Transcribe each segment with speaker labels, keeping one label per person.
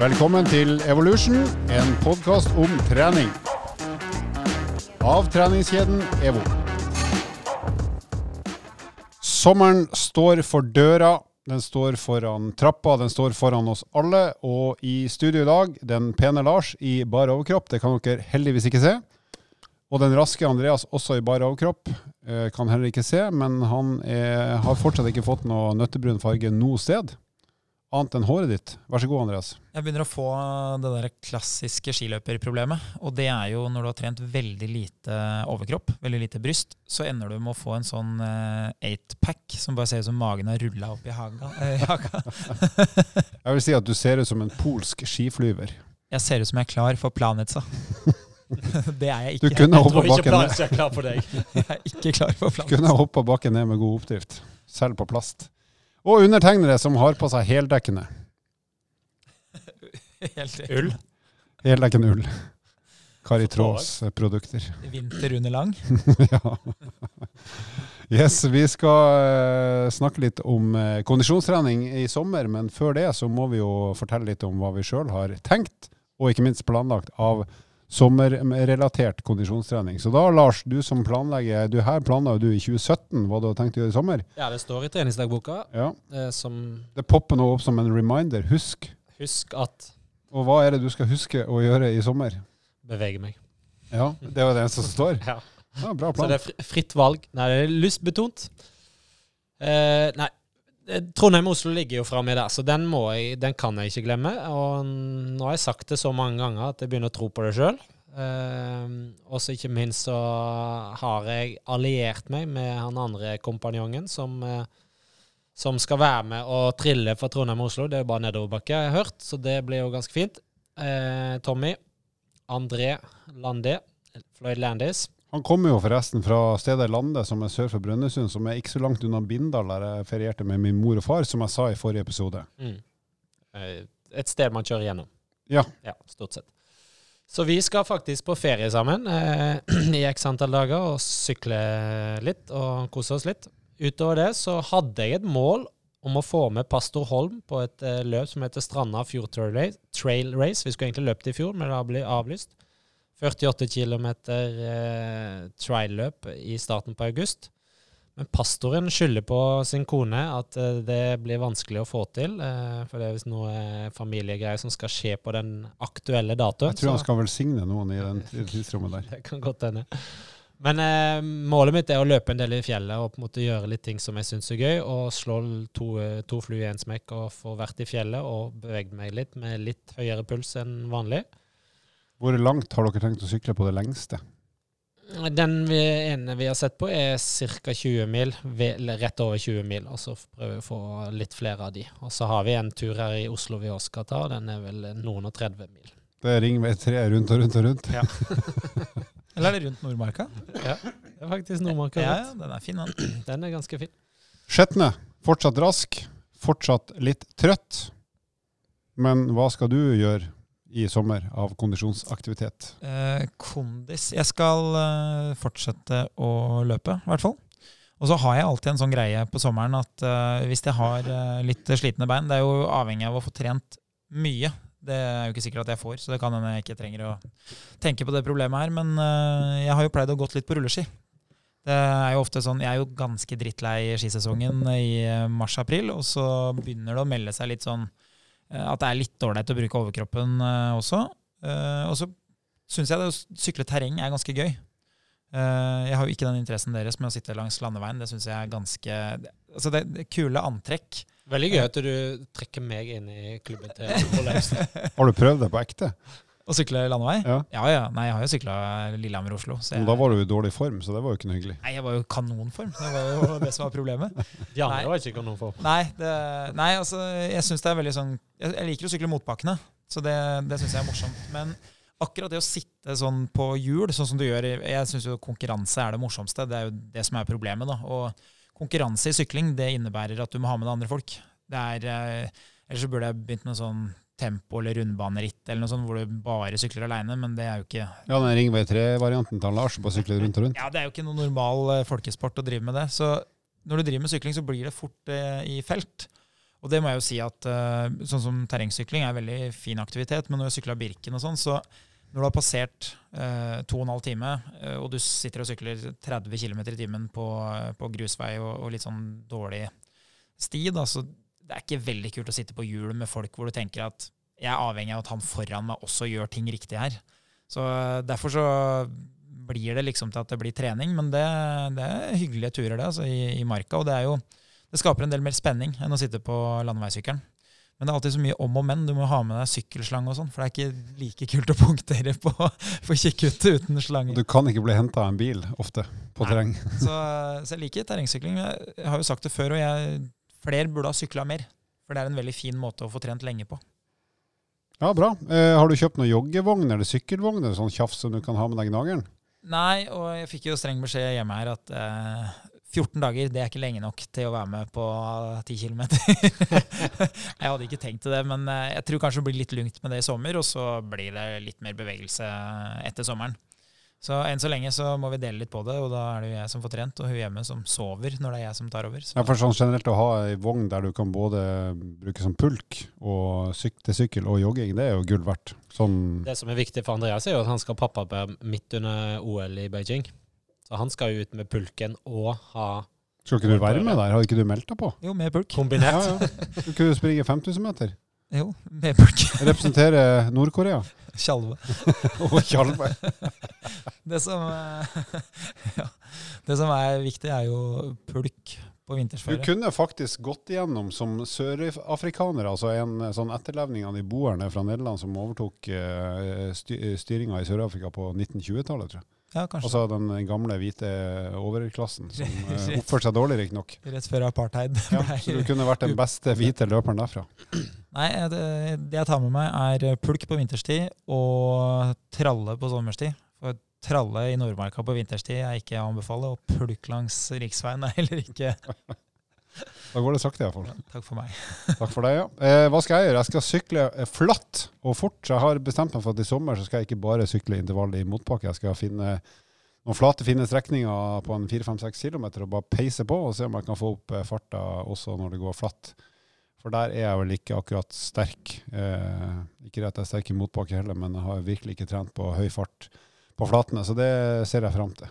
Speaker 1: Velkommen til Evolution, en podkast om trening. Av treningskjeden EVO. Sommeren står for døra. Den står foran trappa, den står foran oss alle. Og i studio i dag, den pene Lars i bar overkropp. Det kan dere heldigvis ikke se. Og den raske Andreas også i bar overkropp. Eh, kan heller ikke se, men han er, har fortsatt ikke fått noe nøttebrun farge noe sted. Annet enn håret ditt. Vær så god, Andreas.
Speaker 2: Jeg begynner å få det der klassiske skiløperproblemet. Og det er jo når du har trent veldig lite overkropp, veldig lite bryst, så ender du med å få en sånn eightpack som bare ser ut som magen har rulla opp i haga. Eh.
Speaker 1: Jeg vil si at du ser ut som en polsk skiflyver.
Speaker 2: Jeg ser ut som jeg er klar for Planica. det er jeg
Speaker 1: Du
Speaker 2: ikke.
Speaker 1: kunne hoppa bakken, ned.
Speaker 3: Jeg er klar for deg.
Speaker 2: Jeg er ikke klar for Planica.
Speaker 1: kunne hoppa bakken ned med god oppdrift. Selv på plast. Og undertegnere som har på seg heldekkende.
Speaker 2: Helt
Speaker 3: Ull.
Speaker 1: Heldekkende ull. Kari Trås eh, produkter.
Speaker 2: vinter under lang.
Speaker 1: ja. Yes, vi skal eh, snakke litt om eh, kondisjonstrening i sommer, men før det så må vi jo fortelle litt om hva vi sjøl har tenkt, og ikke minst planlagt av sommerrelatert kondisjonstrening. Så da, Lars, du som planlegger, du her planla du i 2017 hva du hadde tenkt å gjøre i sommer.
Speaker 3: Ja, det står i treningsdagboka
Speaker 1: Ja.
Speaker 3: eh, som
Speaker 1: Det popper nå opp som en reminder. Husk.
Speaker 3: Husk at
Speaker 1: Og hva er det du skal huske å gjøre i sommer?
Speaker 3: bevege meg.
Speaker 1: Ja, det var det eneste som står.
Speaker 3: Ja.
Speaker 1: Ja, bra
Speaker 3: Så det er fritt valg. Nei, det er lystbetont. Eh, nei, Trondheim-Oslo ligger jo framme der, så den, jeg, den kan jeg ikke glemme. Og nå har jeg sagt det så mange ganger at jeg begynner å tro på det sjøl. Uh, og så ikke minst så har jeg alliert meg med han andre kompanjongen som, uh, som skal være med og trille for Trondheim-Oslo. Det er jo bare nedoverbakke, jeg har hørt, så det blir jo ganske fint. Uh, Tommy, André Landé, Floyd Landis.
Speaker 1: Han kommer jo forresten fra stedet Lande, som er sør for Brønnøysund, som er ikke så langt unna Bindal, der jeg ferierte med min mor og far, som jeg sa i forrige episode.
Speaker 3: Mm. Eh, Et sted man kjører gjennom.
Speaker 1: Ja.
Speaker 3: Ja, stort sett. Så vi skal faktisk på ferie sammen eh, i x antall dager og sykle litt og kose oss litt. Utover det så hadde jeg et mål om å få med Pastor Holm på et eh, løp som heter Stranda Fjord. Trail Race. Vi skulle egentlig løpt i fjor, men det har blitt avlyst. 48 km eh, trial-løp i starten på august. Men pastoren skylder på sin kone at eh, det blir vanskelig å få til. eh, for det er visst noe eh, familiegreier som skal skje på den aktuelle datoen.
Speaker 1: Jeg tror han skal velsigne noen i den tidsrommet der.
Speaker 3: det kan godt hende. Men eh, målet mitt er å løpe en del i fjellet og på en måte gjøre litt ting som jeg syns er gøy. Og slå to, eh, to fluer i én smekk og få vært i fjellet og beveget meg litt med litt høyere puls enn vanlig.
Speaker 1: Hvor langt har dere tenkt å sykle på det lengste?
Speaker 3: Den vi, ene vi har sett på, er ca. 20 mil. Rett over 20 mil. Og så prøver vi å få litt flere av de. Og så har vi en tur her i Oslo vi også skal ta. Den er vel noen og 30 mil.
Speaker 1: Det er Ringvei 3 rundt og rundt og rundt.
Speaker 2: Eller er det rundt Nordmarka?
Speaker 3: Ja, det er faktisk Nordmarka.
Speaker 2: Ja, ja, den er fin, den.
Speaker 3: Den er ganske fin.
Speaker 1: Skjetne. Fortsatt rask. Fortsatt litt trøtt. Men hva skal du gjøre i sommer av kondisjonsaktivitet?
Speaker 2: Eh, kondis Jeg skal eh, fortsette å løpe, i hvert fall. Og så har jeg alltid en sånn greie på sommeren at eh, hvis jeg har eh, litt slitne bein Det er jo avhengig av å få trent mye. Det er jo ikke sikkert at jeg får, så det kan hende jeg ikke trenger å tenke på det problemet her. Men eh, jeg har jo pleid å gått litt på rulleski. Det er jo ofte sånn, Jeg er jo ganske drittlei skisesongen i eh, mars-april, og så begynner det å melde seg litt sånn at det er litt ålreit å bruke overkroppen eh, også. Eh, og så syns jeg det å sykle terreng er ganske gøy. Eh, jeg har jo ikke den interessen deres med å sitte langs landeveien. Det syns jeg er ganske Altså, det, det er kule antrekk.
Speaker 3: Veldig gøy at du trekker meg inn i klubben til Rolex.
Speaker 1: Har du prøvd det på ekte?
Speaker 2: Å sykle landevei?
Speaker 1: Ja.
Speaker 2: Ja ja. Nei, jeg har jo sykla Lillehammer-Oslo. så
Speaker 1: Men da var du i dårlig form, så det var jo ikke noe hyggelig.
Speaker 2: Nei, jeg var jo i kanonform. Det var jo det som var problemet.
Speaker 3: De andre var ikke i kanonform.
Speaker 2: Nei, det, nei altså, jeg syns det er veldig sånn Jeg, jeg liker å sykle motbakkene, så det, det syns jeg er morsomt. Men akkurat det å sitte sånn på hjul, sånn som du gjør Jeg syns jo konkurranse er det morsomste. Det er jo det som er problemet, da. Og konkurranse i sykling, det innebærer at du må ha med deg andre folk. Det er eh, Ellers så burde jeg begynt med sånn tempo- eller rundbaneritt eller noe sånt, hvor du bare sykler alene, men det er jo ikke
Speaker 1: Ja, den Ringvei 3-varianten til Lars, bare sykle rundt og rundt.
Speaker 2: Ja, det er jo ikke noe normal eh, folkesport å drive med det. Så når du driver med sykling, så blir det fort eh, i felt. Og det må jeg jo si at eh, sånn som terrengsykling er veldig fin aktivitet, men når jeg sykla Birken og sånn, så når du har passert eh, to og en halv time, eh, og du sitter og sykler 30 km i timen på, på grusvei og, og, litt sånn dårlig sti, da, så det er ikke veldig kult å sitte på hjul med folk hvor du tenker at jeg er avhengig av at han foran meg også gjør ting riktig her. Så Derfor så blir det liksom til at det blir trening, men det, det er hyggelige turer det, altså, i, i, marka. Og det, er jo, det skaper en del mer spenning enn å sitte på landeveissykkelen. Men det er alltid så mye om og men. Du må ha med deg sykkelslange og sånn, for det er ikke like kult å punktere på, på kikkute uten slange.
Speaker 1: Du kan ikke bli henta av en bil ofte på terreng.
Speaker 2: Så, så, jeg liker terrengsykling. Jeg har jo sagt det før, og jeg, flere burde ha sykla mer. For det er en veldig fin måte å få trent lenge på.
Speaker 1: Ja, bra. Eh, har du kjøpt noen joggevogn eller sykkelvogn sånn tjafs som du kan ha med deg gnageren?
Speaker 2: Nei, og jeg fikk jo streng beskjed hjemme her at eh, 14 dager det er ikke lenge nok til å være med på 10 km. jeg hadde ikke tenkt til det, men eh, jeg tror kanskje det blir litt lungt med det i sommer, og så blir det litt mer bevegelse etter sommeren. Så enn så lenge så må vi dele litt på det, og da er det jo jeg som får trent, og hun hjemme som sover når det er jeg som tar over.
Speaker 1: Så. Ja, for sånn generelt å ha ei vogn der du kan både bruke som pulk og syk til sykkel og jogging, det er jo gull verdt. Sånn
Speaker 3: det som er viktig for Andreas, er jo at han skal ha pappaperm midt under OL i Beijing. Så han skal jo ut med pulken og ha
Speaker 1: Skal ikke du være med der? Har ikke du meldt deg på?
Speaker 2: Jo, med pulk.
Speaker 3: Kombinert.
Speaker 1: Ja, ja. Du springe 5000 meter?
Speaker 2: Jo, med pulk.
Speaker 1: Representere Nord-Korea?
Speaker 2: Tjalve.
Speaker 1: og Tjalve.
Speaker 2: det, som, ja, det som er viktig, er jo pulk på vintersføre.
Speaker 1: Du kunne faktisk gått igjennom som sørafrikaner, altså en sånn etterlevning av de boerne fra Nederland som overtok uh, styringa i Sør-Afrika på 1920-tallet, tror jeg.
Speaker 2: Ja.
Speaker 1: Altså den gamle hvite overklassen som uh, oppførte seg dårlig, riktignok.
Speaker 2: Rett før apartheid.
Speaker 1: Ja, så du kunne vært den beste hvite løperen derfra.
Speaker 2: Nei, det, det, jeg tar med meg, er pulk på vinterstid og tralle på sommerstid. For tralle i Nordmarka på vinterstid er ikke å anbefale, og pulk langs riksveien er heller ikke
Speaker 1: Da går det sakte, iallfall.
Speaker 2: Ja, takk for meg.
Speaker 1: takk for deg, ja. Eh, hva skal jeg gjøre? Jeg skal sykle eh, flatt og fort. Så jeg har bestemt meg for at i sommer så skal jeg ikke bare sykle intervall i motbakke. Jeg skal finne noen flate, fine strekninger på en 4-5-6 km og bare peise på og se om jeg kan få opp eh, farta også når det går flatt. For der er jeg vel ikke akkurat sterk. Eh, ikke at jeg er sterk i motbakke heller, men jeg har virkelig ikke trent på høy fart på flatene. Så det ser jeg fram til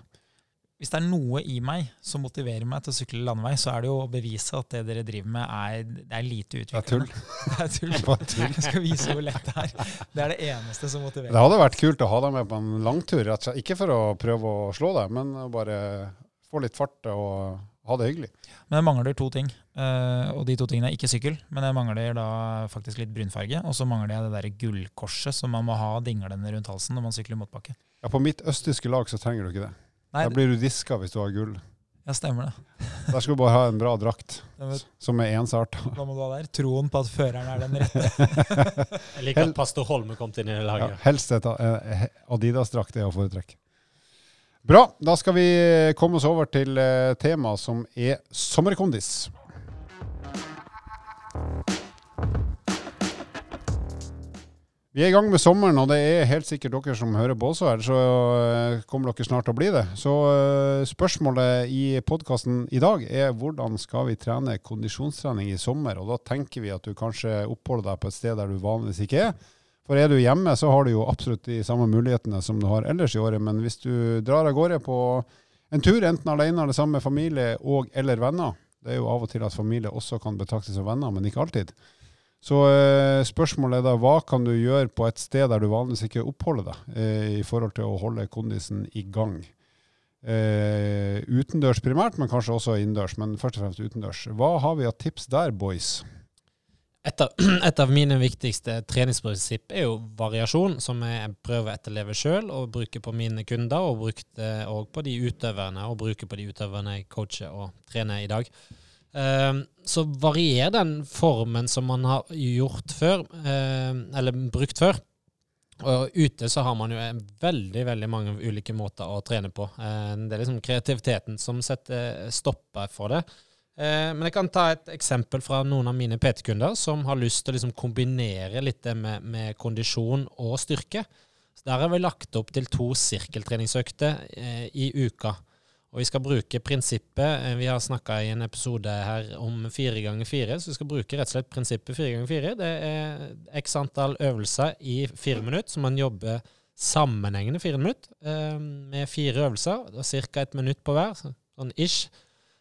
Speaker 2: hvis det er noe i meg som motiverer meg til å sykle landevei, så er det jo å bevise at det dere driver med, er, det er lite utviklende.
Speaker 1: Det er tull.
Speaker 2: det er tull. Jeg skal vise hvor lett det er. Det er det eneste som motiverer.
Speaker 1: Det hadde vært kult å ha deg med på en langtur. Ikke for å prøve å slå deg, men bare få litt fart og ha det hyggelig.
Speaker 2: Men jeg mangler to ting. Eh, og de to tingene er ikke sykkel, men jeg mangler da faktisk litt brunfarge. Og så mangler jeg det der gullkorset som man må ha dinglende rundt halsen når man sykler motbakke.
Speaker 1: Ja, På mitt østtyske lag så trenger du ikke det. Nei, da blir du diska hvis du har gull.
Speaker 2: Ja, stemmer det.
Speaker 1: Der skal du bare ha en bra drakt som er ensarta.
Speaker 2: Da må du ha der? Troen på at føreren er den rette.
Speaker 3: Jeg liker at pastor Holme kom inn i laget.
Speaker 1: Ja, helst et eh, Adidas-drakt er å foretrekke. Bra. Da skal vi komme oss over til eh, temaet som er sommerkondis. Vi er i gang med sommeren, og det er helt sikkert dere som hører på også her. Så eh, kommer dere snart til å bli det. Så eh, spørsmålet i podkasten i dag er hvordan skal vi trene kondisjonstrening i sommer? Og da tenker vi at du kanskje oppholder deg på et sted der du vanligvis ikke er. For er du hjemme, så har du jo absolutt de samme mulighetene som du har ellers i året. Men hvis du drar av gårde på en tur, enten alene eller sammen med familie og eller venner Det er jo av og til at familie også kan betraktes som venner, men ikke alltid så eh, spørsmålet er da hva kan du gjøre på et sted der du vanligvis ikke oppholder deg, eh, i forhold til å holde kondisen i gang. Eh, utendørs primært, men kanskje også innendørs. Men først og fremst utendørs. Hva har vi av tips der, boys?
Speaker 3: Et av, et av mine viktigste treningsprinsipp er jo variasjon, som jeg prøver å etterleve sjøl og bruke på mine kunder, og brukte òg på de utøverne, og bruker på de utøverne jeg coacher og trener i dag. Ehm, så varierer den formen som man har gjort før, ehm, eller brukt før. Og ute så har man jo veldig veldig mange ulike måter å trene på. Ehm, det er liksom kreativiteten som setter stopper for det. Men jeg kan ta et eksempel fra noen av mine PT-kunder som har lyst til å liksom kombinere litt det med, med, kondisjon og styrke. Så Der har vi lagt opp til to sirkeltreningsøkter eh, i uka. Og vi skal bruke prinsippet eh, Vi har snakka i en episode her om fire ganger fire, så vi skal bruke rett og slett prinsippet fire ganger fire. Det er x antall øvelser i fire minutter, så man jobber sammenhengende fire minutter eh, med fire øvelser. Ca. et minutt på hver, sånn ish.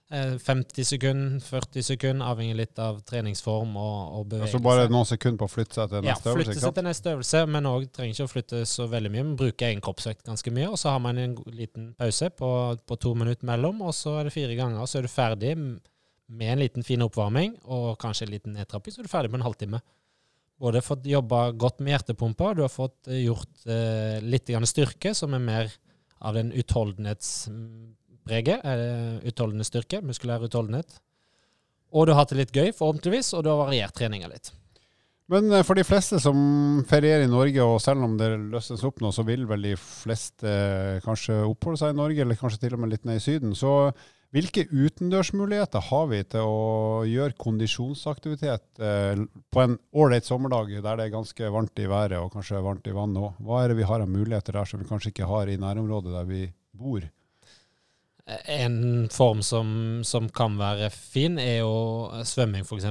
Speaker 3: 50 sekunder, 40 sekunder, avhengig litt av treningsform og, og bevegelse.
Speaker 1: Altså bare noen sekunder på å flytte seg til neste øvelse?
Speaker 3: ja, flytte seg til neste øvelse, men òg trenger ikke å flytte så veldig mye. Man bruker egen kroppsvekt ganske mye, og så har man en liten pause på, på to minutter mellom, og så er det fire ganger, og så er du ferdig med en liten fin oppvarming og kanskje en liten nedtrapping, så er du ferdig på en halvtime. Både fått jobba godt med hjertepumpa, du har fått eh, gjort eh, litt styrke, som er mer av den utholdenhets preget. Utholdende styrke, muskulær utholdenhet. Og du har hatt det litt gøy, forhåpentligvis, og du har variert treninga litt.
Speaker 1: Men eh, for de fleste som ferierer i Norge, og selv om det løses opp nå, så vil vel de fleste eh, kanskje oppholde seg i Norge, eller kanskje til og med litt ned i Syden. Så hvilke utendørsmuligheter har vi til å gjøre kondisjonsaktivitet eh, på en ålreit sommerdag der det er ganske varmt i været og kanskje varmt i vannet òg? Hva er det vi har av muligheter der som vi kanskje ikke har i nærområdet der vi bor?
Speaker 3: En form som, som, kan være fin, er jo svømming, f.eks.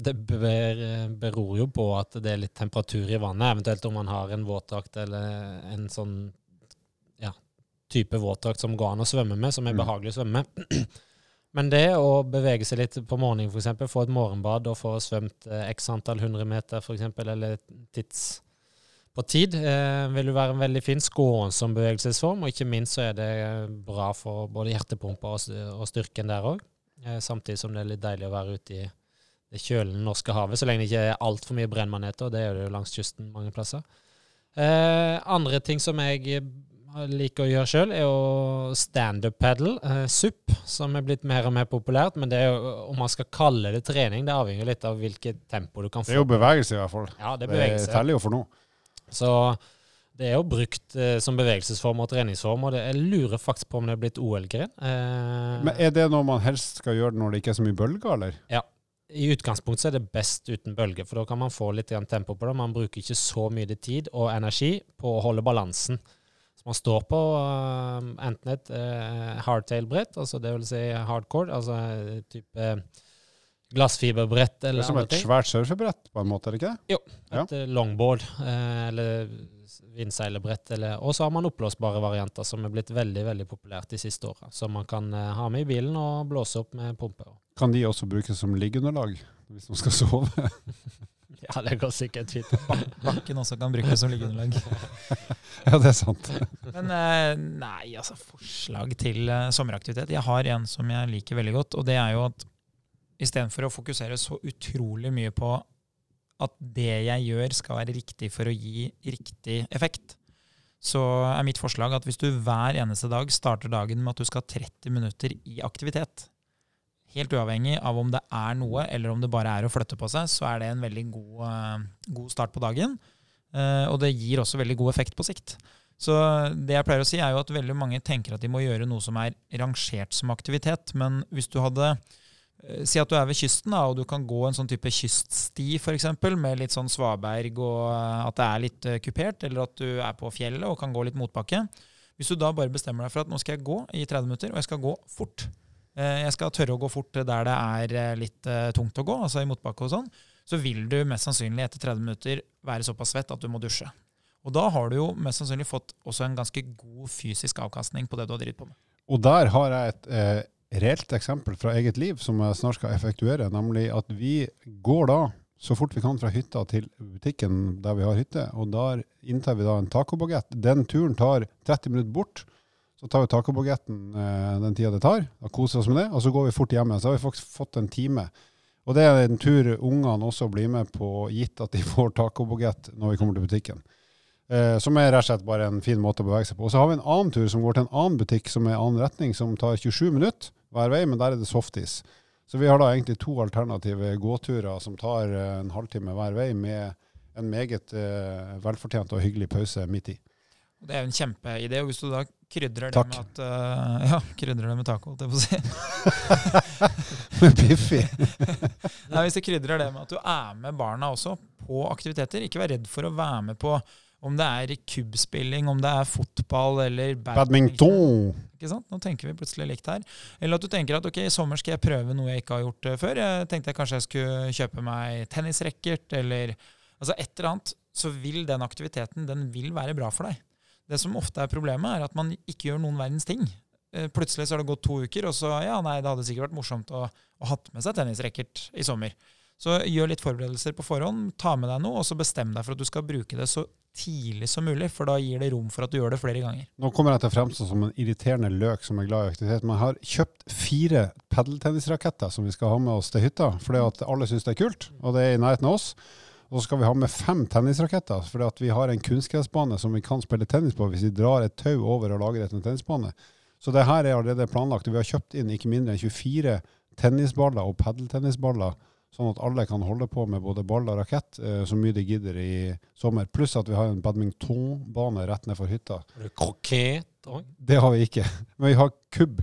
Speaker 3: Det det beror jo på at det er litt temperatur i vannet, eventuelt om man har en våtdrakt eller en sånn ja, type våtdrakt som går an å svømme med, som er mm. behagelig å svømme med. Men det å bevege seg litt på morgenen, f.eks., få et morgenbad og få svømt eh, x antall hundre meter, f.eks., eller tids på tid eh, vil jo være en veldig fin skånsom bevegelsesform, og ikke minst så er det bra for både hjertepumpa og, styrken der òg. Eh, samtidig som det er litt deilig å være ute i det kjølende norske havet, så lenge det ikke er altfor mye brennmaneter, og det er det jo langs kysten mange plasser. Eh, andre ting som jeg liker å gjøre sjøl, er å standup-pedal, eh, SUP, som er blitt mer og mer populært. Men det er jo, om man skal kalle det trening, det avhenger litt av hvilket tempo du kan få.
Speaker 1: Det er jo bevegelse, i hvert fall.
Speaker 3: Ja, Det, det
Speaker 1: teller jo for noe.
Speaker 3: Så det er jo brukt eh, som bevegelsesform og treningsform, og det, jeg lurer faktisk på om det er blitt OL-gren.
Speaker 1: Eh, Men Er det noe man helst skal gjøre når det ikke er så mye bølger, eller?
Speaker 3: Ja. I utgangspunktet er det best uten bølger, for da kan man få litt tempo på det. Man bruker ikke så mye tid og energi på å holde balansen. Så man står på uh, enten et uh, hardtail-brett, altså det vil si hardcore, altså type glassfiberbrett eller
Speaker 1: Det er som et svært surfebrett, på en måte, er det ikke det?
Speaker 3: Jo. Et ja. Eh, longboard eh, eller vindseilebrett. Og så har man oppblåsbare varianter som er blitt veldig veldig populært de siste åra. Som man kan eh, ha med i bilen og blåse opp med pumpe.
Speaker 1: Kan de også brukes som liggeunderlag hvis man skal sove?
Speaker 3: ja, det går sikkert fint.
Speaker 2: Bakken også kan brukes som liggeunderlag.
Speaker 1: ja, det er sant.
Speaker 2: Men nei, altså forslag til sommeraktivitet. Jeg har en som jeg liker veldig godt, og det er jo at Istedenfor å fokusere så utrolig mye på at det jeg gjør, skal være riktig for å gi riktig effekt, så er mitt forslag at hvis du hver eneste dag starter dagen med at du skal ha 30 minutter i aktivitet, helt uavhengig av om det er noe eller om det bare er å flytte på seg, så er det en veldig god, uh, god start på dagen. Uh, og det gir også veldig god effekt på sikt. Så det jeg pleier å si, er jo at veldig mange tenker at de må gjøre noe som er rangert som aktivitet. Men hvis du hadde Eh, si at du er ved kysten da, og du kan gå en sånn type kyststi f.eks. med litt sånn svaberg og eh, at det er litt uh, kupert, eller at du er på fjellet og kan gå litt motbakke. Hvis du da bare bestemmer deg for at nå skal jeg gå i 30 minutter, og jeg skal gå fort Jeg skal tørre å gå fort der det er litt tungt å gå, altså i motbakke og sånn, så vil du mest sannsynlig etter 30 minutter være såpass svett at du må dusje. Og da har du jo mest sannsynlig fått også en ganske god fysisk avkastning på det du har drevet på med.
Speaker 1: Og der har jeg et reelt eksempel fra eget liv som jeg snart skal effektuere. Nemlig at vi går da så fort vi kan fra hytta til butikken der vi har hytte. Og der inntar vi da en tacobagett. Den turen tar 30 minutter bort. Så tar vi tacobagetten eh, den tida det tar, og koser oss med det, og så går vi fort hjem. Så har vi faktisk fått en time. Og det er en tur ungene også blir med på, gitt at de får tacobagett når vi kommer til butikken. Eh, som er rett og slett bare en fin måte å bevege seg på. Og så har vi en annen tur som går til en annen butikk som er i annen retning, som tar 27 minutter hver vei, men der er det softis. Så vi har da egentlig to alternative gåturer som tar eh, en halvtime hver vei, med en meget uh, velfortjent og hyggelig pause midt i.
Speaker 2: Det er jo en kjempeidé. og Hvis du da krydrer det med at uh, Ja, krydrer det med taco, holdt jeg på å si.
Speaker 1: med Biffi.
Speaker 2: Nei, hvis du krydrer det med at du er med barna også på aktiviteter. Ikke vær redd for å være med på Om det er kubbspilling, om det er fotball eller
Speaker 1: Badminton!
Speaker 2: Ikke sant? Nå tenker vi plutselig likt her. Eller at du tenker at ok, i sommer skal jeg prøve noe jeg ikke har gjort uh, før. Jeg tenkte jeg kanskje jeg skulle kjøpe meg tennisracket eller altså et eller annet. Så vil den aktiviteten den vil være bra for deg. Det som ofte er problemet, er at man ikke gjør noen verdens ting. Uh, plutselig så har det gått to uker, og så ja, nei, det hadde sikkert vært morsomt å, å hatt med seg tennisracket i sommer. Så gjør litt forberedelser på forhånd, ta med deg noe, og så bestem deg for at du skal bruke det så tidlig som mulig, for da gir det rom for at du gjør det flere ganger.
Speaker 1: Nå kommer jeg til å fremstå som en irriterende løk som er glad i aktivitet, men jeg har kjøpt fire padeltennisraketter som vi skal ha med oss til hytta, fordi alle syns det er kult, og det er i nærheten av oss. Og så skal vi ha med fem tennisraketter, fordi vi har en kunstgressbane som vi kan spille tennis på hvis vi drar et tau over og lager et en tennisbane. Så det her er allerede planlagt. Vi har kjøpt inn ikke mindre enn 24 tennisballer og padeltennisballer Sånn at alle kan holde på med både ball og rakett eh, så mye de gidder i sommer. Pluss at vi har en badmintonbane rett ned for hytta.
Speaker 3: Har du krokett òg?
Speaker 1: Det har vi ikke. Men vi har kubb.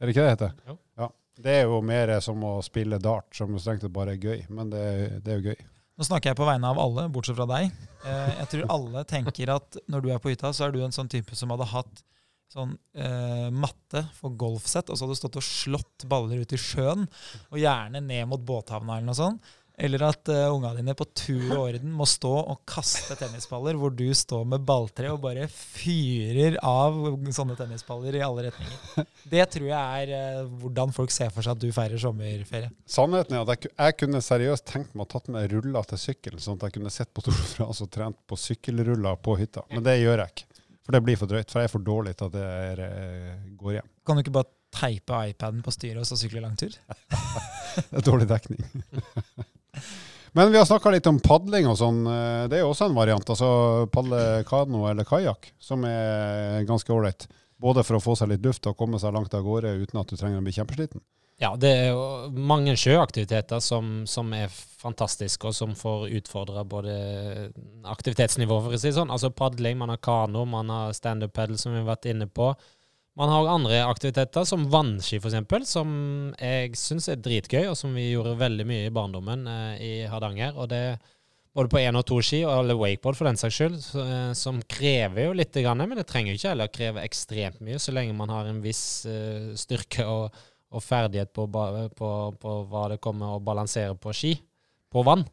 Speaker 1: Er det ikke det det heter?
Speaker 3: Jo.
Speaker 1: Ja. Det er jo mer som å spille dart, som strengt tatt bare er gøy. Men det, det er jo gøy.
Speaker 2: Nå snakker jeg på vegne av alle, bortsett fra deg. Eh, jeg tror alle tenker at når du er på hytta, så er du en sånn type som hadde hatt sånn eh, matte for golfsett, og så hadde du stått og slått baller ut i sjøen, og gjerne ned mot båthavna eller noe sånt. Eller at uh, unga dine på tur og orden må stå og kaste tennisballer, hvor du står med balltre og bare fyrer av sånne tennisballer i alle retninger. Det tror jeg er uh, hvordan folk ser for seg at du feirer sommerferie.
Speaker 1: Sannheten er at jeg, jeg kunne seriøst tenkt meg å tatt med ruller til sykkelen, sånn at jeg kunne sett på de og trent på sykkelruller på hytta. Men det gjør jeg ikke. For det blir for drøyt. For jeg er for dårlig til at det er, eh, går hjem.
Speaker 2: Kan du ikke bare teipe iPaden på styret og så sykle langtur?
Speaker 1: det er dårlig dekning. Men vi har snakka litt om padling og sånn. Eh, det er jo også en variant. Altså padle kano eller kajakk, som er ganske ålreit. Både for å få seg litt luft og komme seg langt av gårde uten at du trenger å bli kjempesliten.
Speaker 3: Ja, det er jo mange sjøaktiviteter som, som er fantastiske, og som får utfordra både aktivitetsnivået, for å si det sånn. Altså padling, man har kano, man har standup pedal, som vi har vært inne på. Man har andre aktiviteter, som vannski f.eks., som jeg syns er dritgøy, og som vi gjorde veldig mye i barndommen eh, i Hardanger. og det både på én og to ski, eller wakeboard for den saks skyld, eh, som krever jo litt, men det trenger jo ikke heller kreve ekstremt mye, så lenge man har en viss uh, styrke og og ferdighet på, på, på, hva det kommer å balansere på ski, på vann.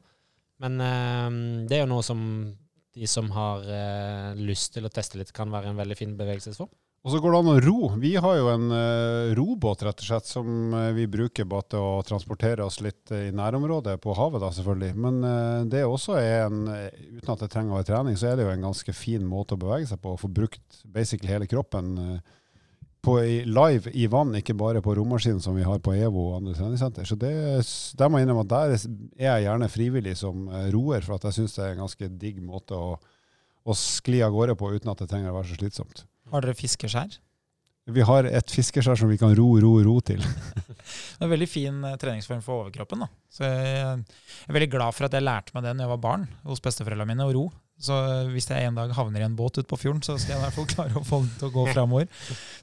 Speaker 3: Men eh, det er jo noe som de som har eh, lyst til å teste litt, kan være en veldig fin bevegelsesform.
Speaker 1: Og så går det an å ro. Vi har jo en uh, robåt rett og slett, som vi bruker bare til å transportere oss litt i nærområdet, på havet da selvfølgelig. Men det også er en, uten at det trenger å være trening, så er det jo en ganske fin måte å bevege seg på. Å få brukt basically hele kroppen på, live i vann, ikke bare på romaskinen som vi har på EVO og andre treningssenter. Så det, der må jeg innrømme at der er jeg gjerne frivillig som eh, roer, for at jeg syns det er en ganske digg måte å, å skli av gårde på uten at det trenger å være så slitsomt.
Speaker 2: Har dere fiskeskjær?
Speaker 1: Vi har et fiskeskjær som vi kan ro, ro, ro til.
Speaker 2: det er en veldig fin eh, treningsform for overkroppen. Da. Så jeg er veldig glad for at jeg lærte meg det da jeg var barn hos besteforeldrene mine, å ro. Så hvis jeg en dag havner i en båt ute på fjorden, så skal jeg i hvert fall klare å få den til å gå framover.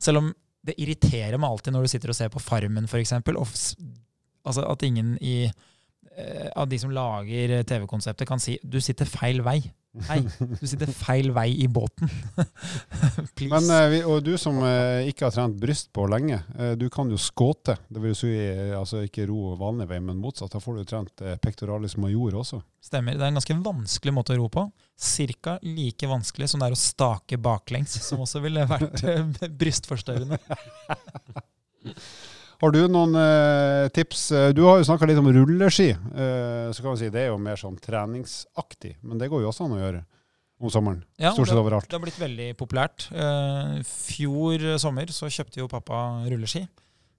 Speaker 2: Selv om det irriterer meg alltid når du sitter og ser på Farmen, f.eks. Altså at ingen i, eh, av de som lager TV-konseptet, kan si 'du sitter feil vei'. Hei, du sitter feil vei i båten.
Speaker 1: Men, uh, og du som uh, ikke har trent bryst på lenge, uh, du kan jo skåte. Det vil si altså ikke ro vanlig vei, men motsatt. Da får du trent pectoralis major også.
Speaker 2: Stemmer. Det er en ganske vanskelig måte å ro på. Cirka like vanskelig som det er å stake baklengs, som også ville vært brystforstørrende.
Speaker 1: Har du noen eh, tips? Eh, du har jo snakka litt om rulleski. Eh, så kan vi si Det er jo mer sånn treningsaktig, men det går jo også an å gjøre om sommeren.
Speaker 2: Ja,
Speaker 1: Stort sett overalt.
Speaker 2: Det har blitt veldig populært. Eh, fjor sommer så kjøpte jo pappa rulleski.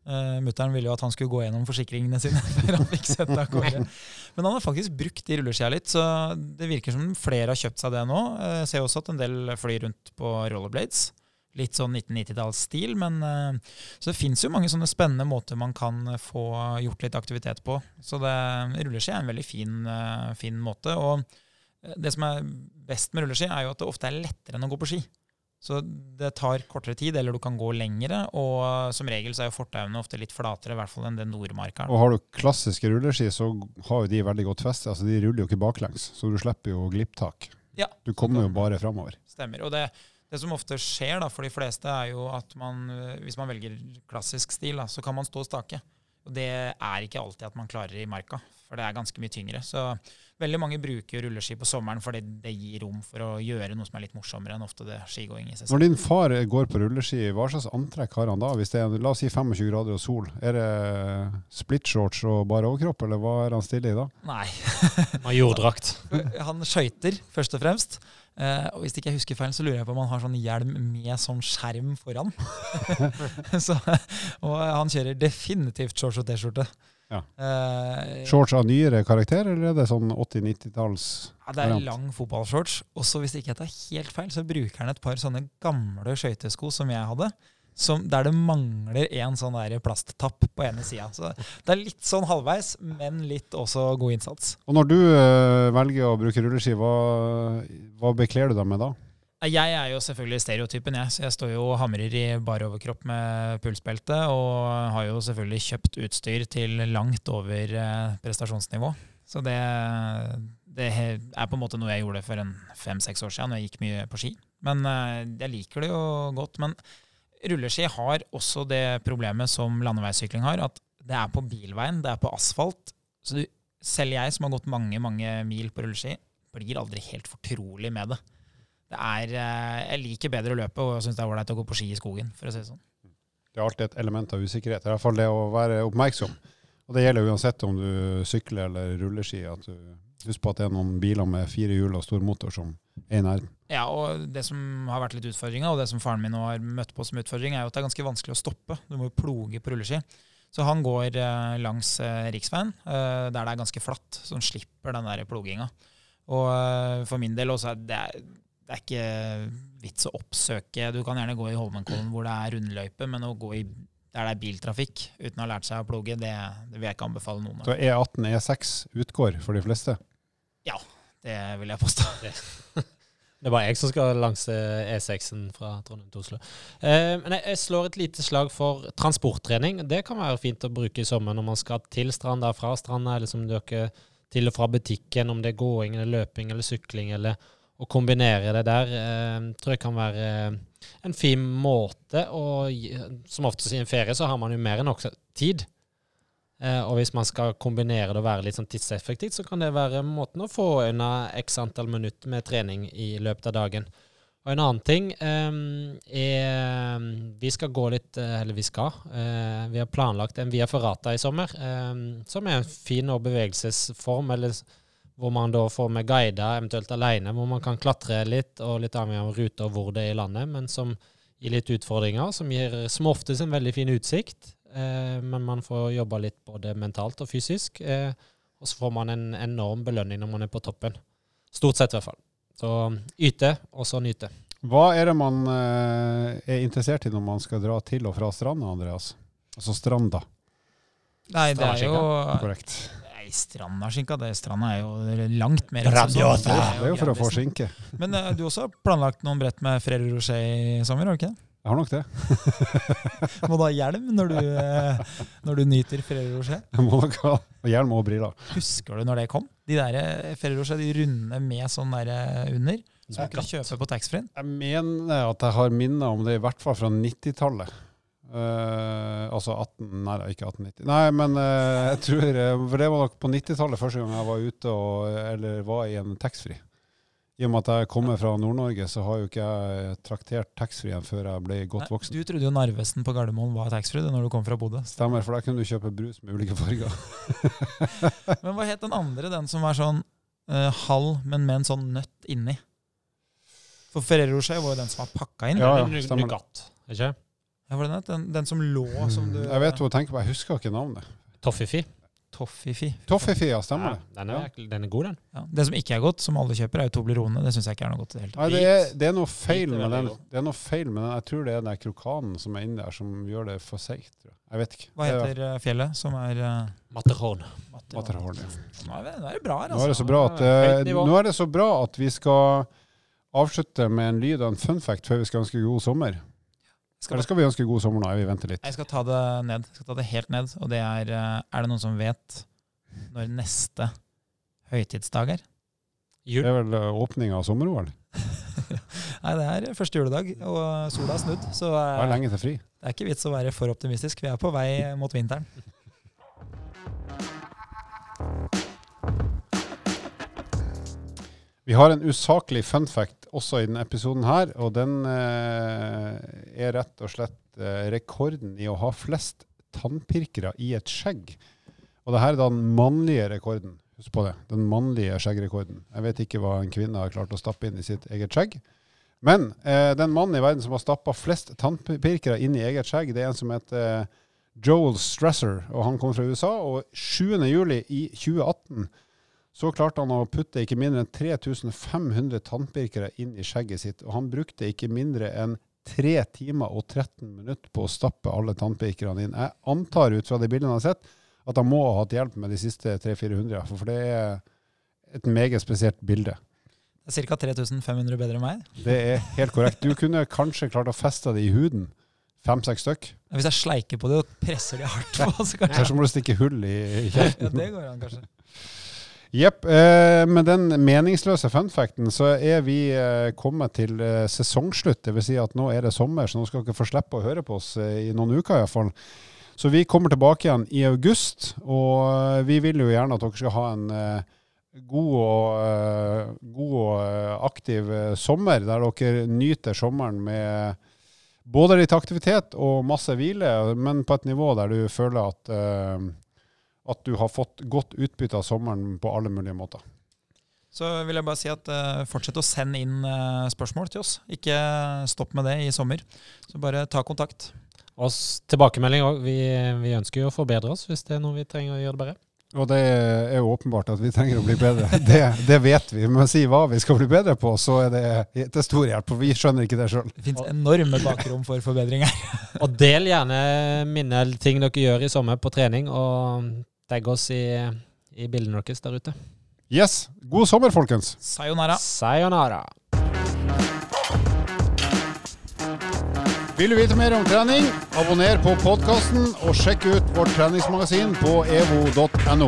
Speaker 2: Uh, Mutter'n ville jo at han skulle gå gjennom forsikringene sine før han fikk sett av gårde. Men han har faktisk brukt de rulleskia litt, så det virker som flere har kjøpt seg det nå. Uh, ser også at en del flyr rundt på rollerblades litt sånn 1990-tallsstil. men uh, Så det fins jo mange sånne spennende måter man kan eh, få gjort litt aktivitet på. Så det, rulleski er en veldig fin, uh, fin måte. Og det som er best med rulleski, er jo at det ofte er lettere enn å gå på ski. Så det tar kortere tid, eller du kan gå lengre. Og som regel så er jo fortauene ofte litt flatere, i hvert fall enn det Nordmarka
Speaker 1: Og har du klassiske rulleski, så har jo de veldig godt feste. Altså de ruller jo ikke baklengs, så du slipper jo glipptak.
Speaker 2: Ja.
Speaker 1: Du kommer jo bare framover.
Speaker 2: Stemmer. Og det, det som ofte skjer da, for de fleste, er jo at man, eh, hvis man velger klassisk stil, da, så kan man stå og stake. Og det er ikke alltid at man klarer i marka, for det er ganske mye tyngre. Så veldig mange bruker rulleski på sommeren fordi det gir rom for å gjøre noe som er litt morsommere enn ofte det skigåing i seg selv.
Speaker 1: Når din far går på rulleski, hva slags antrekk har han da? Hvis det er la oss si 25 grader og sol, er det splitshorts og bare overkropp, eller hva er han stille i da?
Speaker 2: Nei.
Speaker 3: Majordrakt.
Speaker 2: Han skøyter, først og fremst. Eh, og hvis ikke jeg husker feil, så lurer jeg på om han har sånn hjelm med sånn skjerm foran. så, og han kjører definitivt shorts og T-skjorte.
Speaker 1: Ja.
Speaker 2: Uh,
Speaker 1: Shorts av nyere karakter, eller er det sånn 80-90-talls?
Speaker 2: ja, det er lang fotballshorts. Og så hvis ikke jeg tar helt feil, så bruker han et par sånne gamle skøytesko som jeg hadde. Som, der det mangler en sånn der plasttapp på ene sida. Så det er litt sånn halvveis, men litt også god innsats.
Speaker 1: Og når du eh, velger å bruke rulleski, hva, hva bekler du deg med da?
Speaker 2: Jeg er jo selvfølgelig stereotypen, jeg. Så jeg står jo og hamrer i bar overkropp med pulsbelte, og har jo selvfølgelig kjøpt utstyr til langt over eh, prestasjonsnivå. Så det, det er på en måte noe jeg gjorde for en fem-seks år siden, når jeg gikk mye på ski. Men eh, jeg liker det jo godt. Men rulleski har også det problemet som landeveissykling har, at det er på bilveien, det er på asfalt. Så du, selv jeg som har gått mange, mange mil på rulleski, blir aldri helt fortrolig med det. Det er, eh, jeg liker bedre å løpe, og syns det er ålreit å gå på ski i skogen. for å si det sånn.
Speaker 1: Det er alltid et element av usikkerhet. I hvert fall det å være oppmerksom. Og det gjelder uansett om du sykler eller rulleski. at du Husk på at det er noen biler med fire hjul og stor motor som er i nærheten.
Speaker 2: Ja, og Det som har vært litt utfordringa, og det som faren min nå har møtt på som utfordring, er jo at det er ganske vanskelig å stoppe. Du må jo ploge på rulleski. Så han går eh, langs eh, riksveien, eh, der det er ganske flatt, så han slipper den der ploginga. Og for min del også er det, det er ikke vits å oppsøke Du kan gjerne gå i Holmenkollen hvor det er rundløype, men å gå i der det er biltrafikk uten å ha lært seg å ploge, det, det vil jeg ikke anbefale noen.
Speaker 1: Så E18, E6 utgår for de fleste.
Speaker 2: Det vil jeg påstå.
Speaker 3: Det er bare jeg som skal langs eh, E6-en fra Trondheim til Oslo. Eh, men jeg slår et lite slag for transporttrening. Det kan være fint å bruke i sommer når man skal til stranda, fra stranda, eller som dere til og fra butikken, om det er gåing eller løping eller sykling, eller å kombinere det der, eh, tror jeg kan være eh, en fin måte Og Som oftest i en ferie så har man jo mer enn nok tid. Eh, og hvis man skal kombinere det og være litt sånn tidseffektivt, så kan det være måten å få unna x antall minutter med trening i løpet av dagen. Og en annen ting eh, er Vi skal gå litt eh, Eller vi skal. eh, vi har planlagt en Via Ferrata i sommer, eh, som er en fin bevegelsesform, eller hvor man da får med guider, eventuelt alene, hvor man kan klatre litt, og litt avhengig av rute og hvor det er i landet, men som gir litt utfordringer, som gir som oftest en veldig fin utsikt. Eh, men man får jobba litt både mentalt og fysisk. Eh, og så får man en enorm belønning når man er på toppen. Stort sett, i hvert fall. Så yte, og så nyte.
Speaker 1: Hva er det man eh, er interessert i når man skal dra til og fra stranda, Andreas? Altså stranda,
Speaker 2: Nei, det er jo
Speaker 1: korrekt.
Speaker 2: Nei, strandaskinka. Det, stranda er jo langt mer
Speaker 3: Grandiosa.
Speaker 1: Det er jo for å få skinke.
Speaker 2: Men du også har planlagt noen brett med Frere Rocher i sommer, har du ikke det?
Speaker 1: Jeg har nok det.
Speaker 2: Må du ha hjelm når du, eh, når du nyter Ferrero Rocher?
Speaker 1: Jeg må nok ha hjelm og briller.
Speaker 2: Husker du når det kom? De der Ferrero Rocher, de runde med sånn der eh, under, som du kunne kjøpe på taxfree-en.
Speaker 1: Jeg mener at jeg har minner om det, i hvert fall fra 90-tallet. Uh, altså 18 Nei, ikke 1890. Nei, men uh, jeg tror eh, For det var nok på 90-tallet første gang jeg var ute og Eller var i en taxfree. I og med at jeg kommer fra Nord-Norge, så har jo ikke jeg traktert taxfree-en før jeg ble godt
Speaker 2: Nei,
Speaker 1: voksen.
Speaker 2: Du trodde jo Narvesen på Gardermoen var taxfree når du kom fra Bodø.
Speaker 1: Stemmer, for der kunne du kjøpe brus med ulike farger.
Speaker 2: Men hva het den andre, den som var sånn uh, halv, men med en sånn nøtt inni? For Ferrero Rocher var jo den som var pakka inn.
Speaker 1: Ja, ja, stemmer det.
Speaker 3: Ikke?
Speaker 2: Ja, var det den, den, den som lå som du
Speaker 1: Jeg vet hva du tenker på, jeg husker ikke navnet.
Speaker 3: Toffifee.
Speaker 2: Toffifee.
Speaker 1: Toffifi, ja, stemmer det.
Speaker 3: Ja, den, er, den er god, den.
Speaker 2: Ja. Det som ikke er godt, som alle kjøper, er jo Toblerone. Det syns jeg ikke er noe godt i det hele
Speaker 1: Nei,
Speaker 2: tatt.
Speaker 1: det er, det er noe feil med den. Det er noe feil med den. Jeg tror det er den krokanen som er inni der, som gjør det for seigt. jeg. Jeg vet ikke.
Speaker 2: Hva heter eh, fjellet som er uh,
Speaker 3: Matterhorn.
Speaker 1: Matterhorn, ja.
Speaker 2: Nå er det, nå er det bra her,
Speaker 1: Nå er det
Speaker 2: altså.
Speaker 1: så bra at,
Speaker 3: Ja, høyt
Speaker 1: eh, nå er det så bra at vi skal avslutte med en lyd og en fun fact før vi skal ønske god sommer.
Speaker 2: Skal
Speaker 1: Eller skal vi ønske god sommer nå? Vi venter litt.
Speaker 2: Jeg skal ta det ned. Jeg skal ta det helt ned. Og det er eh, Er det noen som vet når neste høytidsdag er?
Speaker 1: Det er vel eh, åpninga av sommer-OL.
Speaker 2: Nei, det er første juledag, og sola har snudd. Så
Speaker 1: Det
Speaker 2: eh,
Speaker 1: er lenge til fri.
Speaker 2: det er ikke vits å være for optimistisk. Vi er på vei mot vinteren.
Speaker 1: Vi har en usaklig fun fact også i denne episoden her, og den eh, er rett og slett eh, rekorden i å ha flest tannpirkere i et skjegg. Og det her er den mannlige rekorden. Husk på det. Den mannlige skjeggrekorden. Jeg vet ikke hva en kvinne har klart å stappe inn i sitt eget skjegg. Men eh, den mannen i verden som har stappa flest tannpirkere inn i eget skjegg, det er en som heter eh, Joel Stresser, og han kommer fra USA. Og 7. juli i 2018 så klarte han å putte ikke mindre enn 3500 tannpirkere inn i skjegget sitt. Og han brukte ikke mindre enn 3 timer og 13 minutter på å stappe alle tannpirkerne inn. Jeg antar ut fra de bildene jeg har sett, at han må ha hatt hjelp med de siste 300-400, for det er et meget spesielt bilde.
Speaker 2: Det er ca. 3500 bedre enn meg.
Speaker 1: Det er helt korrekt. Du kunne kanskje klart å feste det i huden. Fem-seks stykk.
Speaker 2: Hvis jeg sleiker på det og presser de hardt på, så kanskje
Speaker 1: Kanskje må du stikke hull i kjeften.
Speaker 2: ja, det går an, kanskje.
Speaker 1: Jepp. Eh, med den meningsløse funfacten så er vi eh, kommet til eh, sesongslutt. Dvs. Si at nå er det sommer, så nå skal dere få slippe å høre på oss eh, i noen uker iallfall. Så vi kommer tilbake igjen i august, og vi vil jo gjerne at dere skal ha en god og, god og aktiv sommer, der dere nyter sommeren med både litt aktivitet og masse hvile, men på et nivå der du føler at at du har fått godt utbytte av sommeren på alle mulige måter.
Speaker 2: Så vil jeg bare si at uh, fortsett å sende inn uh, spørsmål til oss. Ikke stopp med det i sommer. Så bare ta kontakt.
Speaker 3: Og tilbakemelding òg. Vi, vi ønsker jo å forbedre oss hvis det er noe vi trenger å gjøre det bedre.
Speaker 1: Og det er jo åpenbart at vi trenger å bli bedre. Det, det vet vi. Men si hva vi skal bli bedre på, så er det til stor hjelp. For vi skjønner ikke det sjøl.
Speaker 2: Det fins enorme bakrom for forbedringer.
Speaker 3: Og del gjerne minne ting dere gjør i sommer på trening, og tagg oss i, i bildene deres der ute.
Speaker 1: Yes. God sommer, folkens.
Speaker 2: Sayonara.
Speaker 3: Sayonara.
Speaker 1: Vil du vite mer om trening, abonner på podkasten og sjekk ut vårt treningsmagasin på evo.no.